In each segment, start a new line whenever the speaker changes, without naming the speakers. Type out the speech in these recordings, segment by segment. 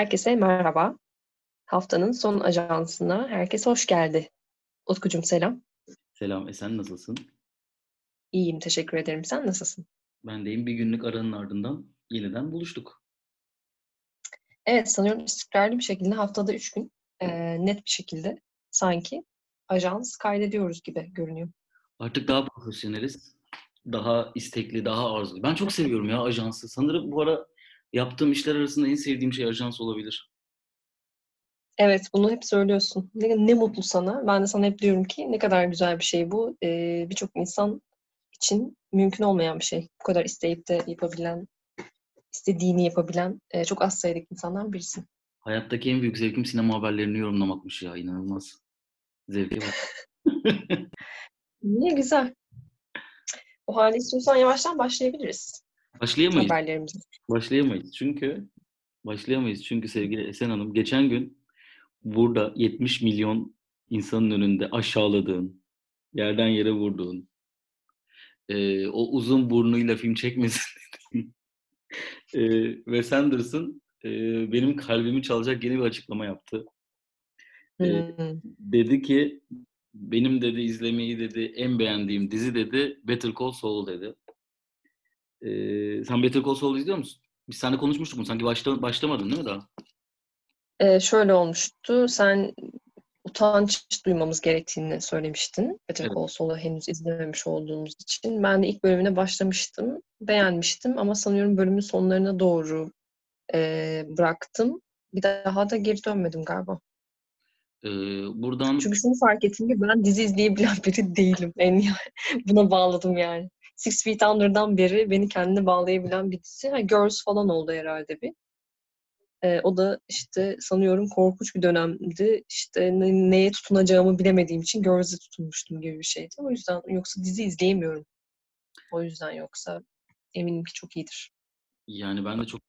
Herkese merhaba. Haftanın son ajansına herkes hoş geldi. Utkucuğum selam.
Selam, e sen nasılsın?
İyiyim, teşekkür ederim. Sen nasılsın?
Ben deyim bir günlük aranın ardından yeniden buluştuk.
Evet, sanıyorum istikrarlı bir şekilde haftada üç gün e, net bir şekilde sanki ajans kaydediyoruz gibi görünüyor.
Artık daha profesyoneliz. Daha istekli, daha arzulu. Ben çok seviyorum ya ajansı. Sanırım bu ara yaptığım işler arasında en sevdiğim şey ajans olabilir.
Evet, bunu hep söylüyorsun. Ne, ne mutlu sana. Ben de sana hep diyorum ki ne kadar güzel bir şey bu. Ee, Birçok insan için mümkün olmayan bir şey. Bu kadar isteyip de yapabilen, istediğini yapabilen e, çok az sayıdaki insandan birisin.
Hayattaki en büyük zevkim sinema haberlerini yorumlamakmış ya. inanılmaz. Zevke bak.
Ne güzel. O halde istiyorsan yavaştan başlayabiliriz
Başlayamayız. Başlayamayız. Çünkü başlayamayız. Çünkü sevgili Esen Hanım geçen gün burada 70 milyon insanın önünde aşağıladığın, yerden yere vurduğun, e, o uzun burnuyla film çekmesin e, Wes Anderson e, benim kalbimi çalacak yeni bir açıklama yaptı. E,
Hmm.
dedi ki benim dedi izlemeyi dedi en beğendiğim dizi dedi Better Call Saul dedi. E, sen Better Call Saul izliyor musun? Biz seninle konuşmuştuk mu? Sanki başta, başlamadın değil mi daha?
Ee, şöyle olmuştu. Sen utanç duymamız gerektiğini söylemiştin. Better
Evet.
Call Saul'u henüz izlememiş olduğumuz için. Ben de ilk bölümüne başlamıştım. Beğenmiştim ama sanıyorum bölümün sonlarına doğru e, bıraktım. Bir daha da geri dönmedim galiba.
E, buradan
Çünkü şunu fark ettim ki ben dizi izleyebilen biri değilim. En nihayet buna bağladım yani. Six Feet Under'dan beri beni kendine bağlayabilen bir dizi. Ha, Girls falan oldu herhalde bir. Ee, o da işte sanıyorum korkunç bir dönemdi. İşte ne- neye tutunacağımı bilemediğim için Girls'e tutunmuştum gibi bir şeydi. O yüzden yoksa dizi izleyemiyorum. O yüzden yoksa eminim ki çok iyidir.
Yani ben de çok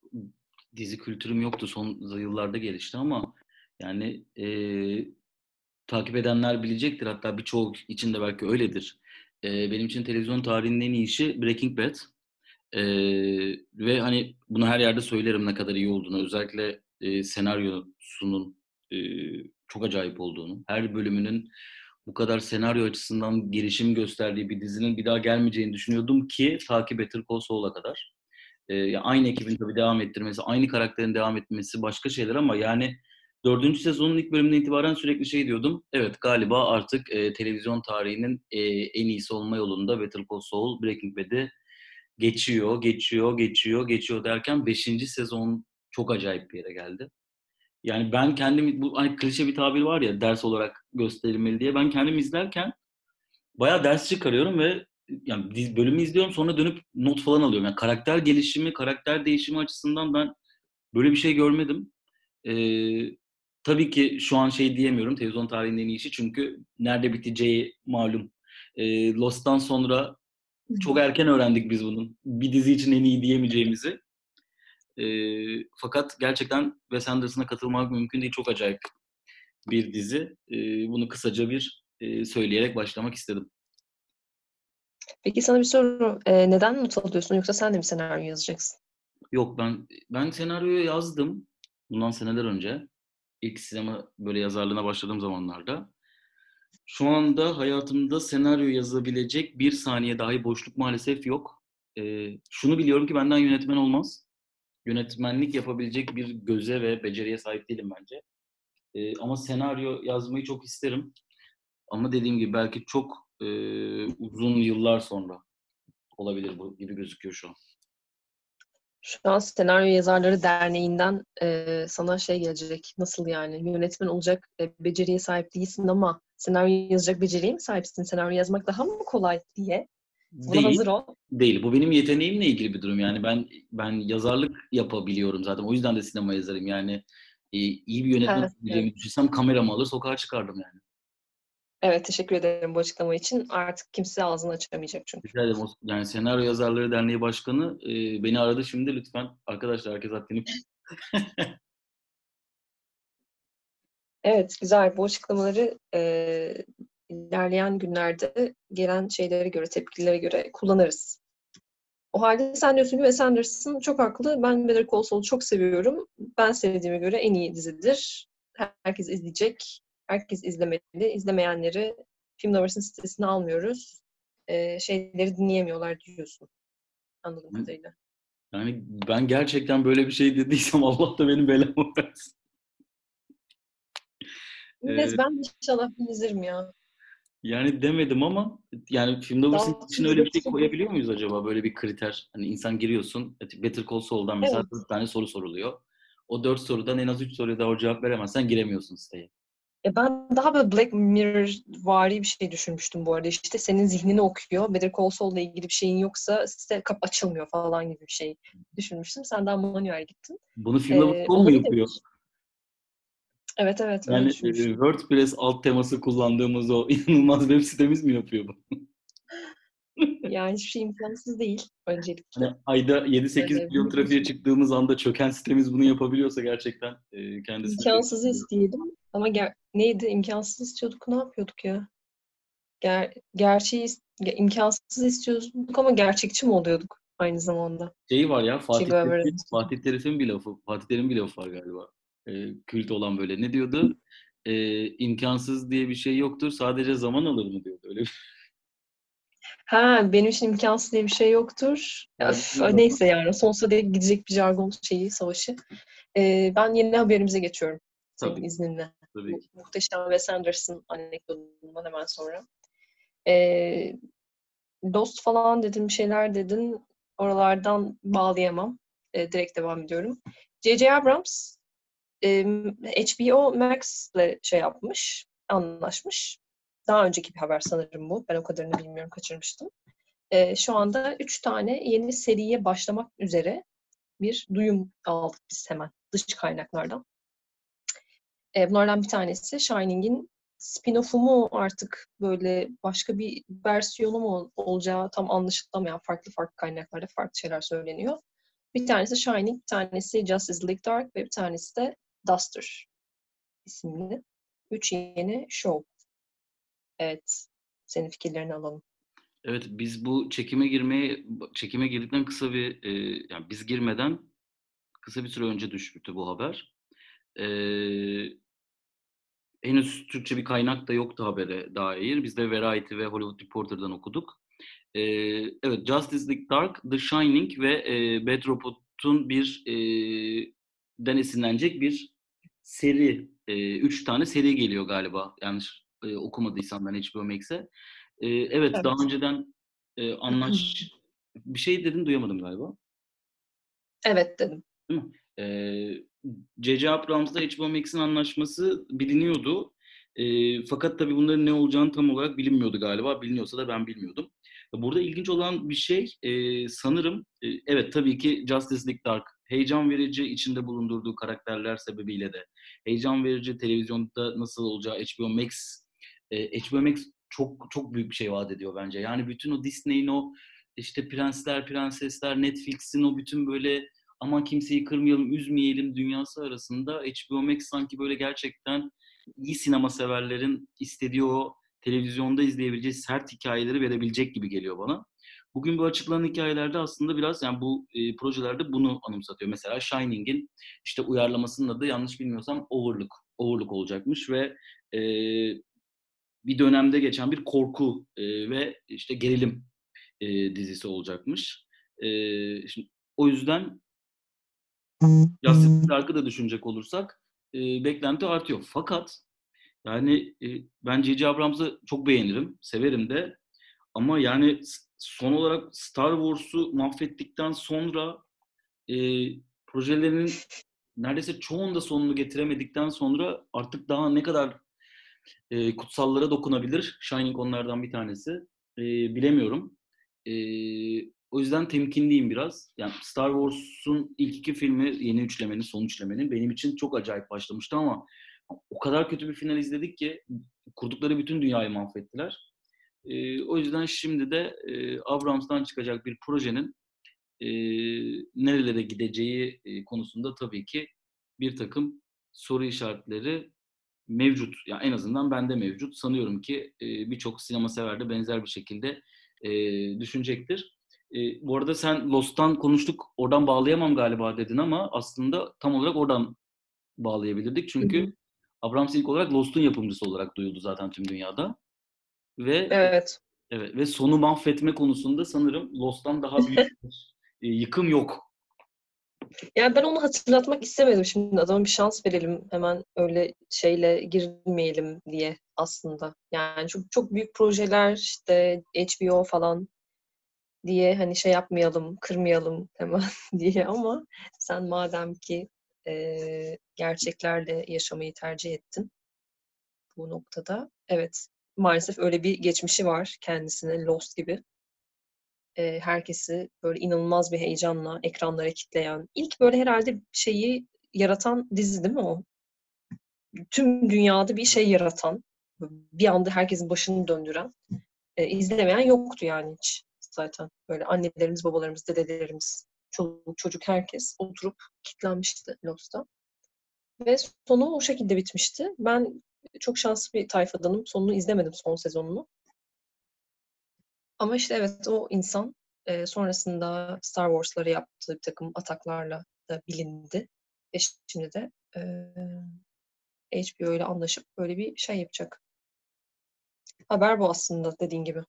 dizi kültürüm yoktu. Son yıllarda gelişti ama yani eee, takip edenler bilecektir. Hatta birçoğu için de belki öyledir. Eee, benim için televizyon tarihinin en iyi işi Breaking Bad. Eee, ve hani bunu her yerde söylerim ne kadar iyi olduğunu. Özellikle eee, senaryosunun eee, çok acayip olduğunu. Her bölümünün bu kadar senaryo açısından gelişim gösterdiği bir dizinin bir daha gelmeyeceğini düşünüyordum ki takip Better Call Saul'a kadar. Ya aynı ekibin tabii devam ettirmesi, aynı karakterin devam etmesi başka şeyler ama yani dördüncü sezonun ilk bölümünden itibaren sürekli şey diyordum. Evet galiba artık e, televizyon tarihinin e, en iyisi olma yolunda Better Call Saul, Breaking Bad'i geçiyor, geçiyor, geçiyor, geçiyor derken beşinci sezon çok acayip bir yere geldi. Yani ben kendim, bu hani klişe bir tabir var ya ders olarak gösterilmeli diye. Ben kendim izlerken bayağı ders çıkarıyorum ve yani bölümü izliyorum sonra dönüp not falan alıyorum. Yani karakter gelişimi, karakter değişimi açısından ben böyle bir şey görmedim. Ee, tabii ki şu an şey diyemiyorum televizyon tarihinin en iyi işi çünkü nerede biteceği malum. Ee, Lost'tan sonra çok erken öğrendik biz bunun. Bir dizi için en iyi diyemeyeceğimizi. Ee, fakat gerçekten Wes Anderson'a katılmak mümkün değil. Çok acayip bir dizi. Ee, bunu kısaca bir e, söyleyerek başlamak istedim.
Peki sana bir soru. Ee, neden not alıyorsun yoksa sen de mi senaryo yazacaksın?
Yok ben ben senaryoyu yazdım bundan seneler önce. İlk sinema böyle yazarlığına başladığım zamanlarda. Şu anda hayatımda senaryo yazabilecek bir saniye dahi boşluk maalesef yok. Ee, şunu biliyorum ki benden yönetmen olmaz. Yönetmenlik yapabilecek bir göze ve beceriye sahip değilim bence. Ee, ama senaryo yazmayı çok isterim. Ama dediğim gibi belki çok e, uzun yıllar sonra olabilir bu gibi gözüküyor şu an.
Şu an Senaryo Yazarları Derneği'nden e, sana şey gelecek. Nasıl yani? Yönetmen olacak e, beceriye sahip değilsin ama senaryo yazacak beceriye mi sahipsin? Senaryo yazmak daha mı kolay diye. Buna
Değil.
hazır ol.
Değil. Bu benim yeteneğimle ilgili bir durum. Yani ben ben yazarlık yapabiliyorum zaten. O yüzden de sinema yazarım. Yani e, iyi bir yönetmen
Evet,
olabileceğimi düşünsem kameramı alır sokağa çıkardım yani.
Evet teşekkür ederim bu açıklama için. Artık kimse ağzını açamayacak çünkü.
Rica ederim. Yani Senaryo Yazarları Derneği Başkanı e, beni aradı şimdi. Lütfen arkadaşlar herkes haddini
Evet güzel. Bu açıklamaları e, ilerleyen günlerde gelen şeylere göre, tepkilere göre kullanırız. O halde sen diyorsun ki Wes Anderson çok haklı. Ben Better Call Saul'u çok seviyorum. Ben sevdiğime göre en iyi dizidir. Herkes izleyecek. Herkes izlemeli. İzlemeyenleri Film Lovers'ın sitesine almıyoruz. Ee, şeyleri dinleyemiyorlar diyorsun. Anladığım kadarıyla.
Yani ben gerçekten böyle bir şey dediysem Allah da benim belamı versin.
Neyse ben de inşallah izlerim ya.
Yani demedim ama yani filmde Lovers'ın için öyle bir şey koyabiliyor muyuz acaba? Böyle bir kriter. Hani insan giriyorsun. Better Call Saul'dan mesela evet. 4 tane soru soruluyor. O dört sorudan en az üç soruya doğru cevap veremezsen giremiyorsun siteye.
E ben daha böyle Black Mirror vari bir şey düşünmüştüm bu arada. İşte senin zihnini okuyor. Better Call Saul'la ilgili bir şeyin yoksa site kap açılmıyor falan gibi bir şey düşünmüştüm. Sen daha manuel gittin.
Bunu filmde ee, mu yapıyor?
Evet evet.
Yani e, WordPress alt teması kullandığımız o inanılmaz web sitemiz mi yapıyor bu?
yani hiçbir şey imkansız değil öncelikle.
Hani ayda 7-8 milyon trafiğe çıktığımız anda çöken sitemiz bunu yapabiliyorsa gerçekten e, kendisi...
İmkansız isteyelim ama ger- neydi imkansız istiyorduk ne yapıyorduk ya? Ger gerçeği imkansız istiyorduk ama gerçekçi mi oluyorduk aynı zamanda?
Şeyi var ya Fatih Terim'in Fatih Terim'in bir lafı Fatih Terim'in bir lafı var galiba. E, kült olan böyle. Ne diyordu? E, imkansız diye bir şey yoktur. Sadece zaman alır mı diyordu. Öyle
Ha benim için imkansız diye bir şey yoktur. Öf, neyse yani sonsuza dek gidecek bir jargon şeyi, savaşı. Ee, ben yeni haberimize geçiyorum. Senin Tabii. izninle.
Tabii.
Muhteşem Wes Anderson anekdotundan hemen sonra. Ee, dost falan dedim, şeyler dedin. Oralardan bağlayamam. Ee, direkt devam ediyorum. J.J. Abrams e, HBO Max'le şey yapmış, anlaşmış. Daha önceki bir haber sanırım bu. Ben o kadarını bilmiyorum, kaçırmıştım. E, şu anda üç tane yeni seriye başlamak üzere bir duyum aldık biz hemen dış kaynaklardan. E, bunlardan bir tanesi Shining'in spin-off'u mu artık böyle başka bir versiyonu mu olacağı tam anlaşılamayan farklı farklı kaynaklarda farklı şeyler söyleniyor. Bir tanesi Shining, bir tanesi Justice League Dark ve bir tanesi de Duster isimli. Üç yeni show. Evet. Senin fikirlerini alalım.
Evet biz bu çekime girmeye çekime girdikten kısa bir e, yani biz girmeden kısa bir süre önce düşmüştü bu haber. E, henüz Türkçe bir kaynak da yoktu habere dair. Biz de Variety ve Hollywood Reporter'dan okuduk. E, evet Justice League Dark, The Shining ve e, Bad Robot'un bir e, den esinlenecek bir seri. E, üç tane seri geliyor galiba. Yanlış e, okumadıysam ben HBO Max'e. E, evet, evet daha önceden e, anlaş... bir şey dedin duyamadım galiba.
Evet dedim.
Değil mi? C.C. Abrams'la HBO Max'in anlaşması biliniyordu. E, fakat tabii bunların ne olacağını tam olarak bilinmiyordu galiba. Biliniyorsa da ben bilmiyordum. Burada ilginç olan bir şey e, sanırım, e, evet tabii ki Justice League Dark heyecan verici içinde bulundurduğu karakterler sebebiyle de heyecan verici televizyonda nasıl olacağı HBO Max e, HBO Max çok çok büyük bir şey vaat ediyor bence. Yani bütün o Disney'in o işte prensler, prensesler, Netflix'in o bütün böyle ama kimseyi kırmayalım, üzmeyelim dünyası arasında HBO Max sanki böyle gerçekten iyi sinema severlerin istediği o televizyonda izleyebileceği sert hikayeleri verebilecek gibi geliyor bana. Bugün bu açıklanan hikayelerde aslında biraz yani bu e, projelerde bunu anımsatıyor. Mesela Shining'in işte uyarlamasının adı yanlış bilmiyorsam Overlook. Overlook olacakmış ve e, bir dönemde geçen bir korku e, ve işte gerilim e, dizisi olacakmış. E, şimdi, o yüzden Justice Dark'ı da düşünecek olursak e, beklenti artıyor. Fakat yani e, ben J.J. Abrams'ı çok beğenirim, severim de. Ama yani son olarak Star Wars'u mahvettikten sonra e, projelerinin neredeyse çoğunda sonunu getiremedikten sonra artık daha ne kadar e, kutsallara dokunabilir. Shining onlardan bir tanesi. E, bilemiyorum. E, o yüzden temkinliyim biraz. Yani Star Wars'un ilk iki filmi yeni üçlemenin, son üçlemenin benim için çok acayip başlamıştı ama o kadar kötü bir final izledik ki kurdukları bütün dünyayı mahvettiler. E, o yüzden şimdi de e, Abrams'tan çıkacak bir projenin e, nerelere gideceği e, konusunda tabii ki bir takım soru işaretleri mevcut. Yani en azından bende mevcut. Sanıyorum ki e, birçok sinema sever de benzer bir şekilde e, düşünecektir. E, bu arada sen Lost'tan konuştuk, oradan bağlayamam galiba dedin ama aslında tam olarak oradan bağlayabilirdik. Çünkü hı hı. Abrams ilk olarak Lost'un yapımcısı olarak duyuldu zaten tüm dünyada. Ve
evet.
Evet ve sonu mahvetme konusunda sanırım Lost'tan daha büyük bir e, yıkım yok.
Yani ben onu hatırlatmak istemedim. Şimdi adama bir şans verelim. Hemen öyle şeyle girmeyelim diye aslında. Yani çok çok büyük projeler işte HBO falan diye hani şey yapmayalım, kırmayalım hemen diye ama sen madem ki e, gerçeklerle yaşamayı tercih ettin bu noktada. Evet, maalesef öyle bir geçmişi var kendisine Lost gibi. E, herkesi böyle inanılmaz bir heyecanla ekranlara kitleyen, ilk böyle herhalde şeyi yaratan dizi değil mi o? Tüm dünyada bir şey yaratan, bir anda herkesin başını döndüren, e, izlemeyen yoktu yani hiç zaten. Böyle annelerimiz, babalarımız, dedelerimiz, çocuk, çocuk herkes oturup kitlenmişti Lost'ta. Ve sonu o şekilde bitmişti. Ben çok şanslı bir tayfadanım. Sonunu izlemedim son sezonunu. Ama işte evet o insan e, sonrasında Star Wars'ları yaptığı bir takım ataklarla da bilindi. Ve şimdi de e, HBO ile anlaşıp böyle bir şey yapacak. Haber bu aslında dediğin gibi.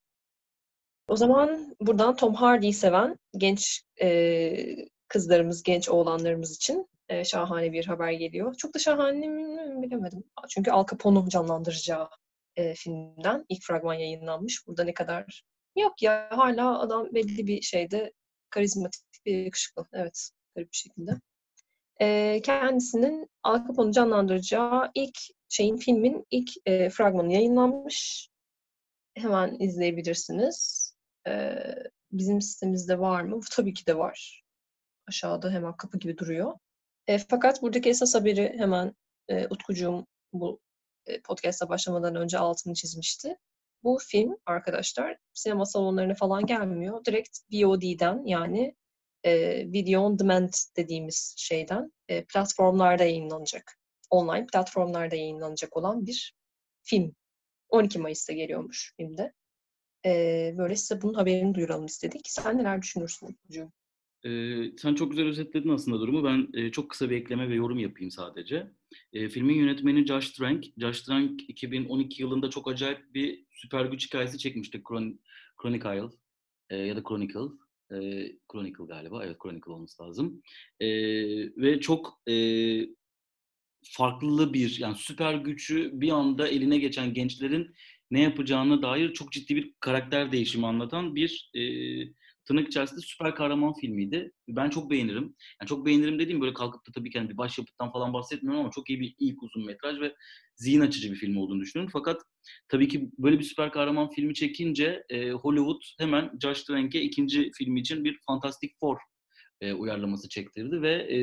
O zaman buradan Tom Hardy'yi seven genç e, kızlarımız, genç oğlanlarımız için e, şahane bir haber geliyor. Çok da şahane mi bilemedim. Çünkü Al Capone'u canlandıracağı e, filmden ilk fragman yayınlanmış. Burada ne kadar yok ya hala adam belli bir şeyde karizmatik bir yakışıklı. Evet garip bir şekilde. E, kendisinin Al Capone'u canlandıracağı ilk şeyin filmin ilk e, fragmanı yayınlanmış. Hemen izleyebilirsiniz. E, bizim sitemizde var mı? Tabii ki de var. Aşağıda hemen kapı gibi duruyor. E, fakat buradaki esas haberi hemen e, Utkucuğum bu e, podcast'a başlamadan önce altını çizmişti. Bu film arkadaşlar sinema salonlarına falan gelmiyor. Direkt VOD'den yani e, Video On Demand dediğimiz şeyden e, platformlarda yayınlanacak. Online platformlarda yayınlanacak olan bir film. 12 Mayıs'ta geliyormuş filmde. E, böyle size bunun haberini duyuralım istedik. Sen neler düşünürsün Utkucuğum?
Ee, sen çok güzel özetledin aslında durumu. Ben e, çok kısa bir ekleme ve yorum yapayım sadece. E, filmin yönetmeni Josh Trank. Josh Trank 2012 yılında çok acayip bir süper güç hikayesi çekmişti. Chron Chronicle e, ya da Chronicle. E, Chronicle galiba. Evet Chronicle olması lazım. E, ve çok e, farklı bir yani süper gücü bir anda eline geçen gençlerin ne yapacağına dair çok ciddi bir karakter değişimi anlatan bir e, tırnak içerisinde süper kahraman filmiydi. Ben çok beğenirim. Yani çok beğenirim dediğim böyle kalkıp da tabii ki hani bir başyapıttan falan bahsetmiyorum ama çok iyi bir ilk uzun metraj ve zihin açıcı bir film olduğunu düşünüyorum. Fakat tabii ki böyle bir süper kahraman filmi çekince e, Hollywood hemen Josh Trank'e ikinci filmi için bir Fantastic Four e, uyarlaması çektirdi ve e,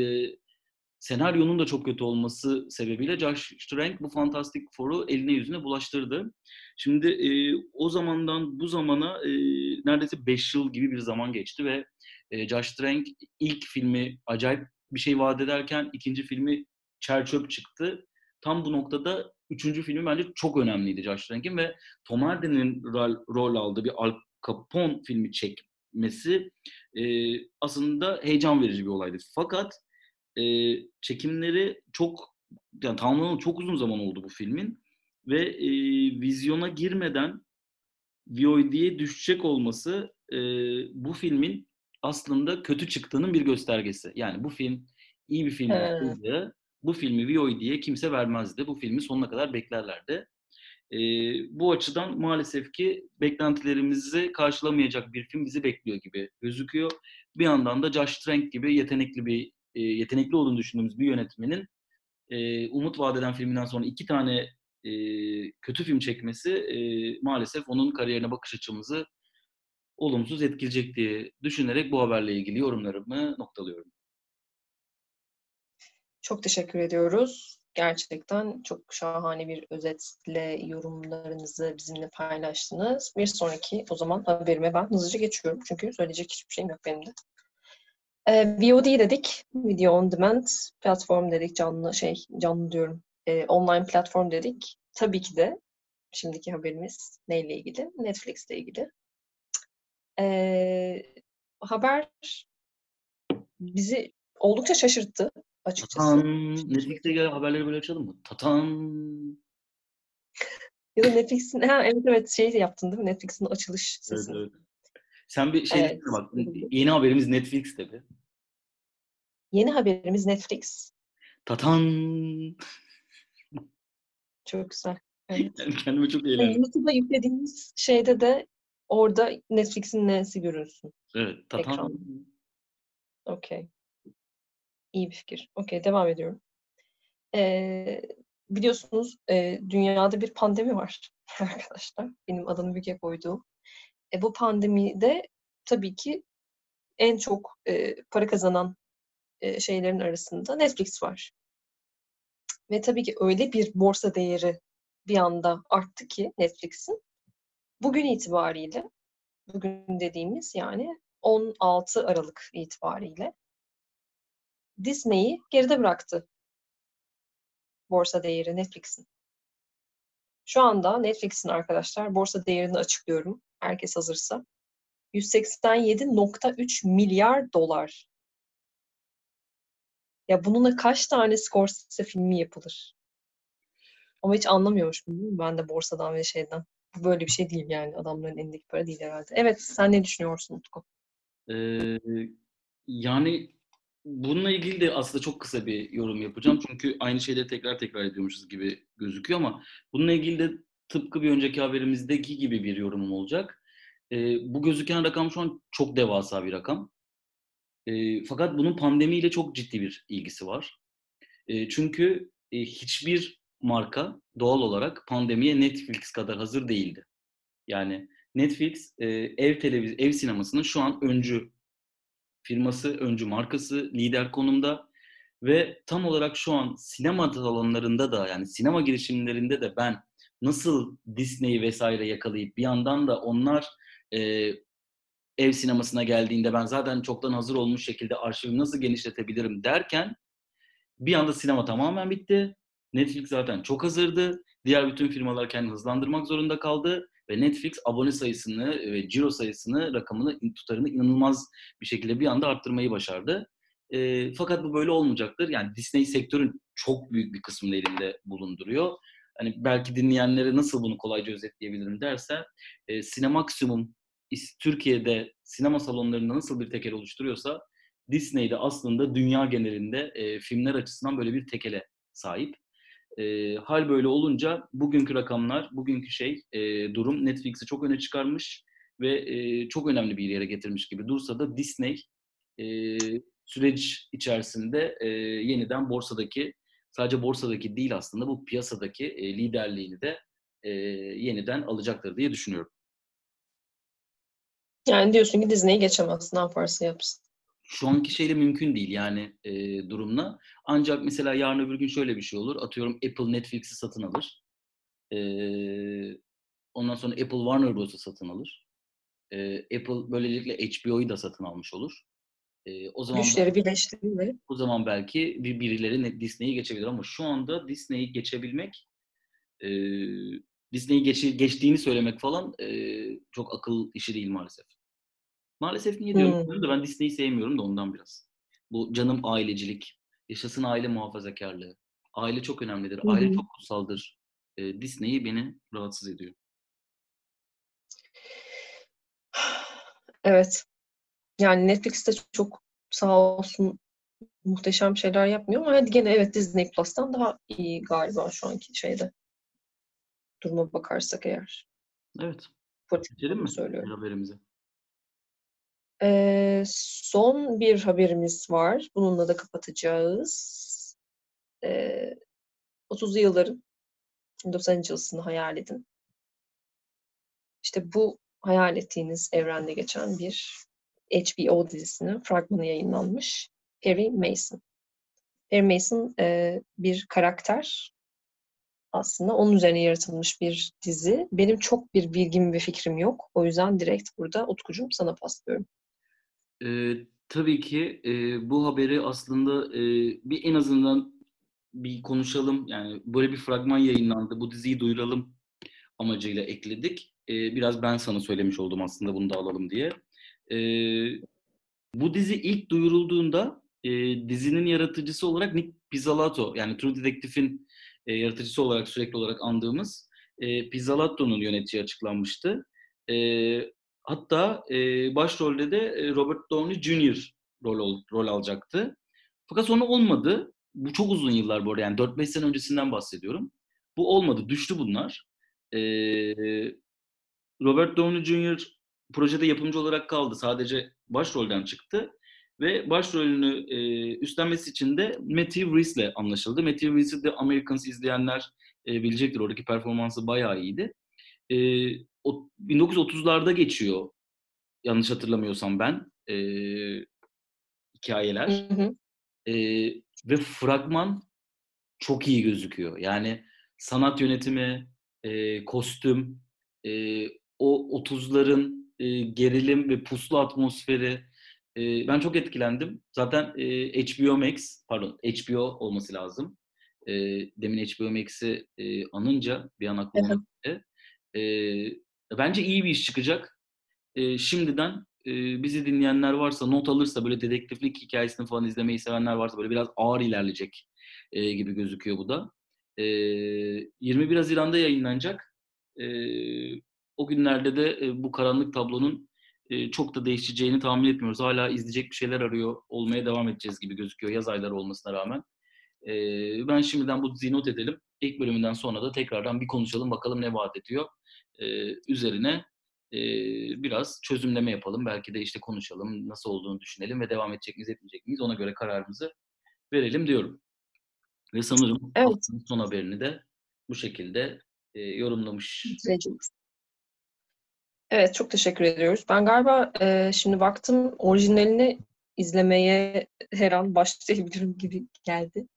senaryonun da çok kötü olması sebebiyle Josh Trank bu Fantastic Four'u eline yüzüne bulaştırdı. Şimdi e, o zamandan bu zamana e, neredeyse 5 yıl gibi bir zaman geçti ve e, Josh Trank ilk filmi acayip bir şey vaat ederken ikinci filmi çerçöp çıktı. Tam bu noktada üçüncü filmi bence çok önemliydi Josh Trank'in ve Tom Hardy'nin rol, rol aldığı bir Al Capone filmi çekmesi e, aslında heyecan verici bir olaydı. Fakat e, çekimleri çok yani tamamlanalı çok uzun zaman oldu bu filmin ve e, vizyona girmeden VOD'ye düşecek olması e, bu filmin aslında kötü çıktığının bir göstergesi. Yani bu film iyi bir film olsaydı bu filmi VOD'ye kimse vermezdi. Bu filmi sonuna kadar beklerlerdi. E, bu açıdan maalesef ki beklentilerimizi karşılamayacak bir film bizi bekliyor gibi gözüküyor. Bir yandan da Josh Trank gibi yetenekli bir e, yetenekli olduğunu düşündüğümüz bir yönetmenin e, Umut Vadeden filminden sonra iki tane e, kötü film çekmesi e, maalesef onun kariyerine bakış açımızı olumsuz etkileyecek diye düşünerek bu haberle ilgili yorumlarımı noktalıyorum.
Çok teşekkür ediyoruz. Gerçekten çok şahane bir özetle yorumlarınızı bizimle paylaştınız. Bir sonraki o zaman haberime ben hızlıca geçiyorum. Çünkü söyleyecek hiçbir şeyim yok benim de. E, VOD dedik. Video on demand platform dedik. Canlı şey canlı diyorum. E, online platform dedik. Tabii ki de şimdiki haberimiz neyle ilgili? Netflix ile ilgili. E, haber bizi oldukça şaşırttı açıkçası.
Tatan. Netflix'te gel haberleri böyle açalım mı? Tatan.
Ya da Netflix'in, ha evet evet şey yaptın değil mi? Netflix'in açılış
Evet,
sesi.
evet. Sen bir şey
Evet.
bak. Yeni haberimiz Netflix'te bir.
Yeni haberimiz Netflix.
Tatan.
Çok güzel. Evet.
Yani kendime çok
Yani
eğlendim.
YouTube'a yüklediğimiz şeyde de orada Netflix'in nesi görünsün.
Evet. Tatan.
Ekran. Okey. İyi bir fikir. Okey, devam ediyorum. Ee, biliyorsunuz e, dünyada bir pandemi var arkadaşlar. Benim adını büke koyduğum. E, bu pandemide tabii ki en çok e, para kazanan e, şeylerin arasında Netflix var. Ve tabii ki öyle bir borsa değeri bir anda arttı ki Netflix'in. Bugün itibariyle, bugün dediğimiz yani 16 Aralık itibariyle Disney'i geride bıraktı borsa değeri Netflix'in. Şu anda Netflix'in arkadaşlar borsa değerini açıklıyorum. Herkes hazırsa. 187.3 milyar dolar. Ya bununla kaç tane Scorsese filmi yapılır? Ama hiç anlamıyormuşum değil? Ben de borsadan ve şeyden. Bu böyle bir şey değil yani. Adamların elindeki para değil herhalde. Evet, sen ne düşünüyorsun Utku?
Ee, yani bununla ilgili de aslında çok kısa bir yorum yapacağım. Çünkü aynı şeyleri tekrar tekrar ediyormuşuz gibi gözüküyor ama bununla ilgili de tıpkı bir önceki haberimizdeki gibi bir yorumum olacak. Ee, bu gözüken rakam şu an çok devasa bir rakam. Ee, fakat bunun pandemiyle çok ciddi bir ilgisi var. Ee, çünkü e, hiçbir marka doğal olarak pandemiye Netflix kadar hazır değildi. Yani Netflix e, ev televiz ev sinemasının şu an öncü firması, öncü markası, lider konumda ve tam olarak şu an sinema salonlarında da yani sinema girişimlerinde de ben nasıl Disney'i vesaire yakalayıp bir yandan da onlar e, ev sinemasına geldiğinde ben zaten çoktan hazır olmuş şekilde arşivimi nasıl genişletebilirim derken bir anda sinema tamamen bitti. Netflix zaten çok hazırdı. Diğer bütün firmalar kendini hızlandırmak zorunda kaldı ve Netflix abone sayısını ve ciro sayısını, rakamını, tutarını inanılmaz bir şekilde bir anda arttırmayı başardı. E, fakat bu böyle olmayacaktır. Yani Disney sektörün çok büyük bir kısmını elinde bulunduruyor. Hani belki dinleyenlere nasıl bunu kolayca özetleyebilirim derse, e, Sinemaksimum Türkiye'de sinema salonlarında nasıl bir tekel oluşturuyorsa Disney'de aslında dünya genelinde e, filmler açısından böyle bir tekele sahip. E, hal böyle olunca bugünkü rakamlar, bugünkü şey e, durum Netflix'i çok öne çıkarmış ve e, çok önemli bir yere getirmiş gibi dursa da Disney e, süreç içerisinde e, yeniden borsadaki sadece borsadaki değil aslında bu piyasadaki e, liderliğini de e, yeniden alacaktır diye düşünüyorum.
Yani diyorsun ki Disney'i geçemez. Ne yaparsa yapsın.
Şu anki şeyle mümkün değil yani e, durumla. Ancak mesela yarın öbür gün şöyle bir şey olur. Atıyorum Apple Netflix'i satın alır. E, ondan sonra Apple Warner Bros'u satın alır. E, Apple böylelikle HBO'yu da satın almış olur. E, o zaman
Güçleri birleştirir
o zaman belki bir birileri Disney'i geçebilir ama şu anda Disney'i geçebilmek e, Disney'i geç, geçtiğini söylemek falan e, çok akıl işi değil maalesef. Maalesef niye diyorum
Hmm.
da ben Disney'i sevmiyorum da ondan biraz. Bu canım ailecilik, yaşasın aile muhafazakarlığı. Aile çok önemlidir, aile
hı.
çok kutsaldır. E, Disney'i beni rahatsız ediyor.
Evet. Yani Netflix de çok sağ olsun muhteşem şeyler yapmıyor ama hadi gene evet Disney Plus'tan daha iyi galiba şu anki şeyde. Duruma bakarsak eğer.
Evet. Geçelim mi
söylüyorum.
haberimize?
Ee, son bir haberimiz var. Bununla da kapatacağız. Ee, 30'lu yılların Los Angeles'ını hayal edin. İşte bu hayal ettiğiniz evrende geçen bir HBO dizisinin fragmanı yayınlanmış. Perry Mason. Perry Mason e, bir karakter. Aslında onun üzerine yaratılmış bir dizi. Benim çok bir bilgim ve fikrim yok. O yüzden direkt burada Utkucuğum sana paslıyorum.
Ee, tabii ki e, bu haberi aslında e, bir en azından bir konuşalım. Yani böyle bir fragman yayınlandı. Bu diziyi duyuralım amacıyla ekledik. Ee, biraz ben sana söylemiş oldum aslında bunu da alalım diye. Ee, bu dizi ilk duyurulduğunda e, dizinin yaratıcısı olarak Nick Pizzolatto yani True Detective'in e, yaratıcısı olarak sürekli olarak andığımız e, Pizzolatto'nun yöneteceği açıklanmıştı. E, hatta e, başrolde de Robert Downey Jr. rol, rol alacaktı. Fakat sonra olmadı. Bu çok uzun yıllar bu arada yani 4-5 sene öncesinden bahsediyorum. Bu olmadı. Düştü bunlar. E, Robert Downey Jr. projede yapımcı olarak kaldı. Sadece başrolden çıktı. Ve başrolünü e, üstlenmesi için de Matthew Reese'le anlaşıldı. Matthew Reese'i de Americans izleyenler e, bilecektir. Oradaki performansı bayağı iyiydi. E, 1930'larda geçiyor. Yanlış hatırlamıyorsam ben. E, hikayeler. Hı hı. E, ve fragman çok iyi gözüküyor. Yani sanat yönetimi, e, kostüm, e, o 30'ların e, gerilim ve puslu atmosferi e, ben çok etkilendim. Zaten e, HBO Max, pardon HBO olması lazım. E, demin HBO Max'i e, anınca bir an aklıma geldi. E, bence iyi bir iş çıkacak. E, şimdiden e, bizi dinleyenler varsa, not alırsa, böyle dedektiflik hikayesini falan izlemeyi sevenler varsa böyle biraz ağır ilerleyecek e, gibi gözüküyor bu da. E, 21 Haziran'da yayınlanacak. E, o günlerde de e, bu karanlık tablonun e, çok da değişeceğini tahmin etmiyoruz. Hala izleyecek bir şeyler arıyor olmaya devam edeceğiz gibi gözüküyor yaz ayları olmasına rağmen. E, ben şimdiden bu not edelim. İlk bölümünden sonra da tekrardan bir konuşalım bakalım ne vaat ediyor. E, üzerine e, biraz çözümleme yapalım. Belki de işte konuşalım, nasıl olduğunu düşünelim ve devam edecek miyiz, etmeyecek miyiz ona göre kararımızı verelim diyorum. Ve sanırım evet. son haberini de bu şekilde e, yorumlamış.
Evet, çok teşekkür ediyoruz. Ben galiba e, şimdi baktım orijinalini izlemeye her an başlayabilirim gibi geldi.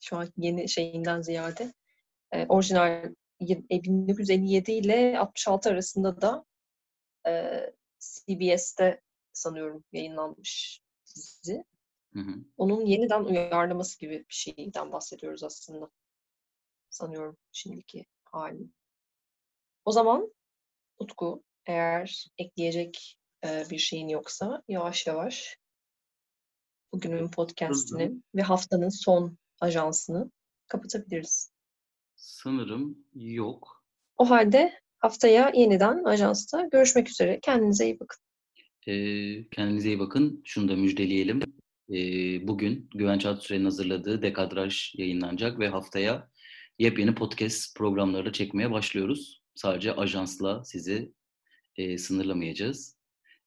Şu an yeni şeyinden ziyade. E, orijinal 1957 ile 66 arasında da e, CBS'te sanıyorum yayınlanmış dizi. Hı hı. Onun yeniden uyarlaması gibi bir şeyden bahsediyoruz aslında. Sanıyorum şimdiki hali. O zaman Utku eğer ekleyecek e, bir şeyin yoksa yavaş yavaş bugünün podcastini ve haftanın son ajansını kapatabiliriz.
Sanırım yok.
O halde haftaya yeniden ajansta görüşmek üzere. Kendinize iyi bakın.
Ee, kendinize iyi bakın. Şunu da müjdeleyelim. Ee, bugün Güven Çatırsüren'in hazırladığı Dekadraj yayınlanacak ve haftaya yepyeni podcast programları çekmeye başlıyoruz. Sadece ajansla sizi e, sınırlamayacağız.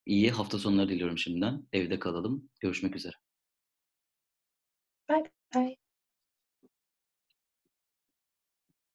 İyi hafta sonları diliyorum şimdiden. Evde kalalım. Görüşmek üzere.